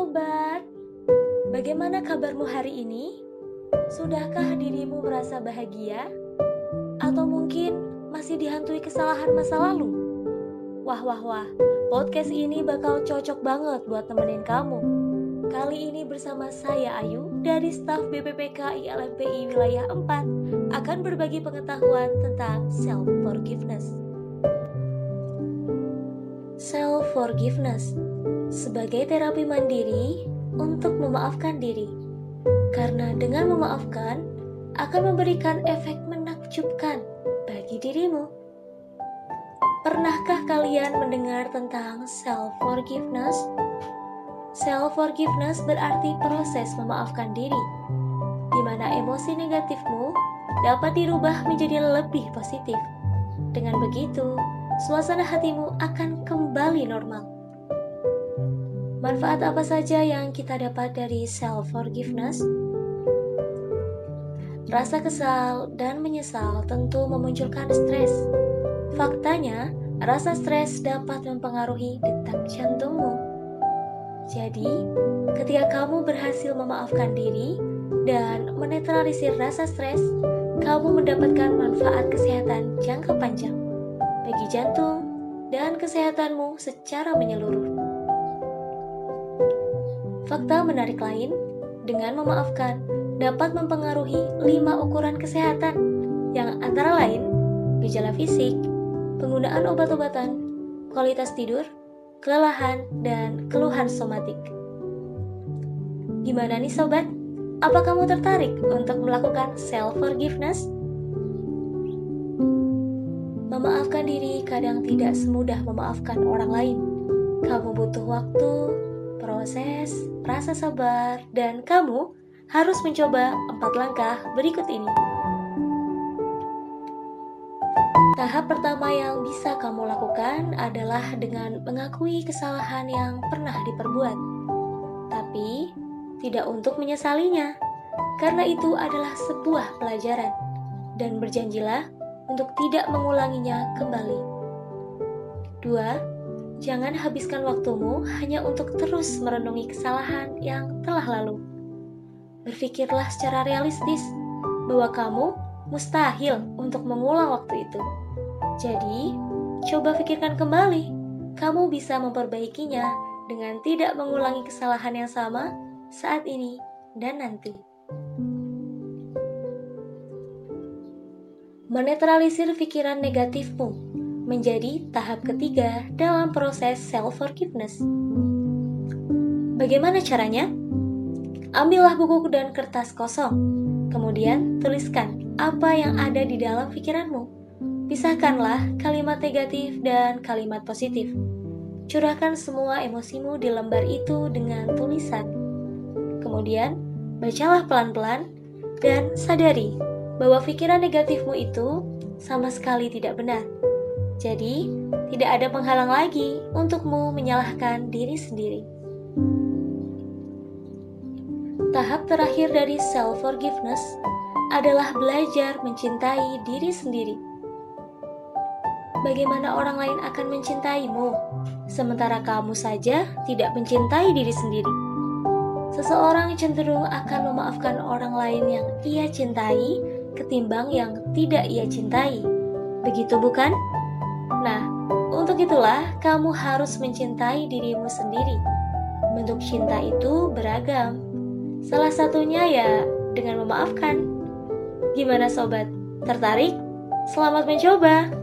sobat, bagaimana kabarmu hari ini? Sudahkah dirimu merasa bahagia? Atau mungkin masih dihantui kesalahan masa lalu? Wah wah wah, podcast ini bakal cocok banget buat nemenin kamu. Kali ini bersama saya Ayu dari staf BPPK ILMPI wilayah 4 akan berbagi pengetahuan tentang self forgiveness. Self forgiveness sebagai terapi mandiri untuk memaafkan diri. Karena dengan memaafkan akan memberikan efek menakjubkan bagi dirimu. Pernahkah kalian mendengar tentang self forgiveness? Self forgiveness berarti proses memaafkan diri, di mana emosi negatifmu dapat dirubah menjadi lebih positif. Dengan begitu, suasana hatimu akan kembali normal. Manfaat apa saja yang kita dapat dari self-forgiveness? Rasa kesal dan menyesal tentu memunculkan stres. Faktanya, rasa stres dapat mempengaruhi detak jantungmu. Jadi, ketika kamu berhasil memaafkan diri dan menetralisir rasa stres, kamu mendapatkan manfaat kesehatan jangka panjang bagi jantung dan kesehatanmu secara menyeluruh. Fakta menarik lain, dengan memaafkan, dapat mempengaruhi lima ukuran kesehatan, yang antara lain gejala fisik, penggunaan obat-obatan, kualitas tidur, kelelahan, dan keluhan somatik. Gimana nih sobat? Apa kamu tertarik untuk melakukan self-forgiveness? Memaafkan diri kadang tidak semudah memaafkan orang lain. Kamu butuh waktu, proses, rasa sabar, dan kamu harus mencoba empat langkah berikut ini. Tahap pertama yang bisa kamu lakukan adalah dengan mengakui kesalahan yang pernah diperbuat, tapi tidak untuk menyesalinya, karena itu adalah sebuah pelajaran, dan berjanjilah untuk tidak mengulanginya kembali. Dua, Jangan habiskan waktumu hanya untuk terus merenungi kesalahan yang telah lalu. Berpikirlah secara realistis bahwa kamu mustahil untuk mengulang waktu itu. Jadi, coba pikirkan kembali. Kamu bisa memperbaikinya dengan tidak mengulangi kesalahan yang sama saat ini dan nanti. Menetralisir pikiran negatifmu menjadi tahap ketiga dalam proses self-forgiveness. Bagaimana caranya? Ambillah buku dan kertas kosong, kemudian tuliskan apa yang ada di dalam pikiranmu. Pisahkanlah kalimat negatif dan kalimat positif. Curahkan semua emosimu di lembar itu dengan tulisan. Kemudian, bacalah pelan-pelan dan sadari bahwa pikiran negatifmu itu sama sekali tidak benar jadi, tidak ada penghalang lagi untukmu menyalahkan diri sendiri. Tahap terakhir dari self-forgiveness adalah belajar mencintai diri sendiri. Bagaimana orang lain akan mencintaimu, sementara kamu saja tidak mencintai diri sendiri? Seseorang cenderung akan memaafkan orang lain yang ia cintai ketimbang yang tidak ia cintai. Begitu, bukan? Nah, untuk itulah kamu harus mencintai dirimu sendiri. Bentuk cinta itu beragam. Salah satunya ya dengan memaafkan. Gimana sobat? Tertarik? Selamat mencoba!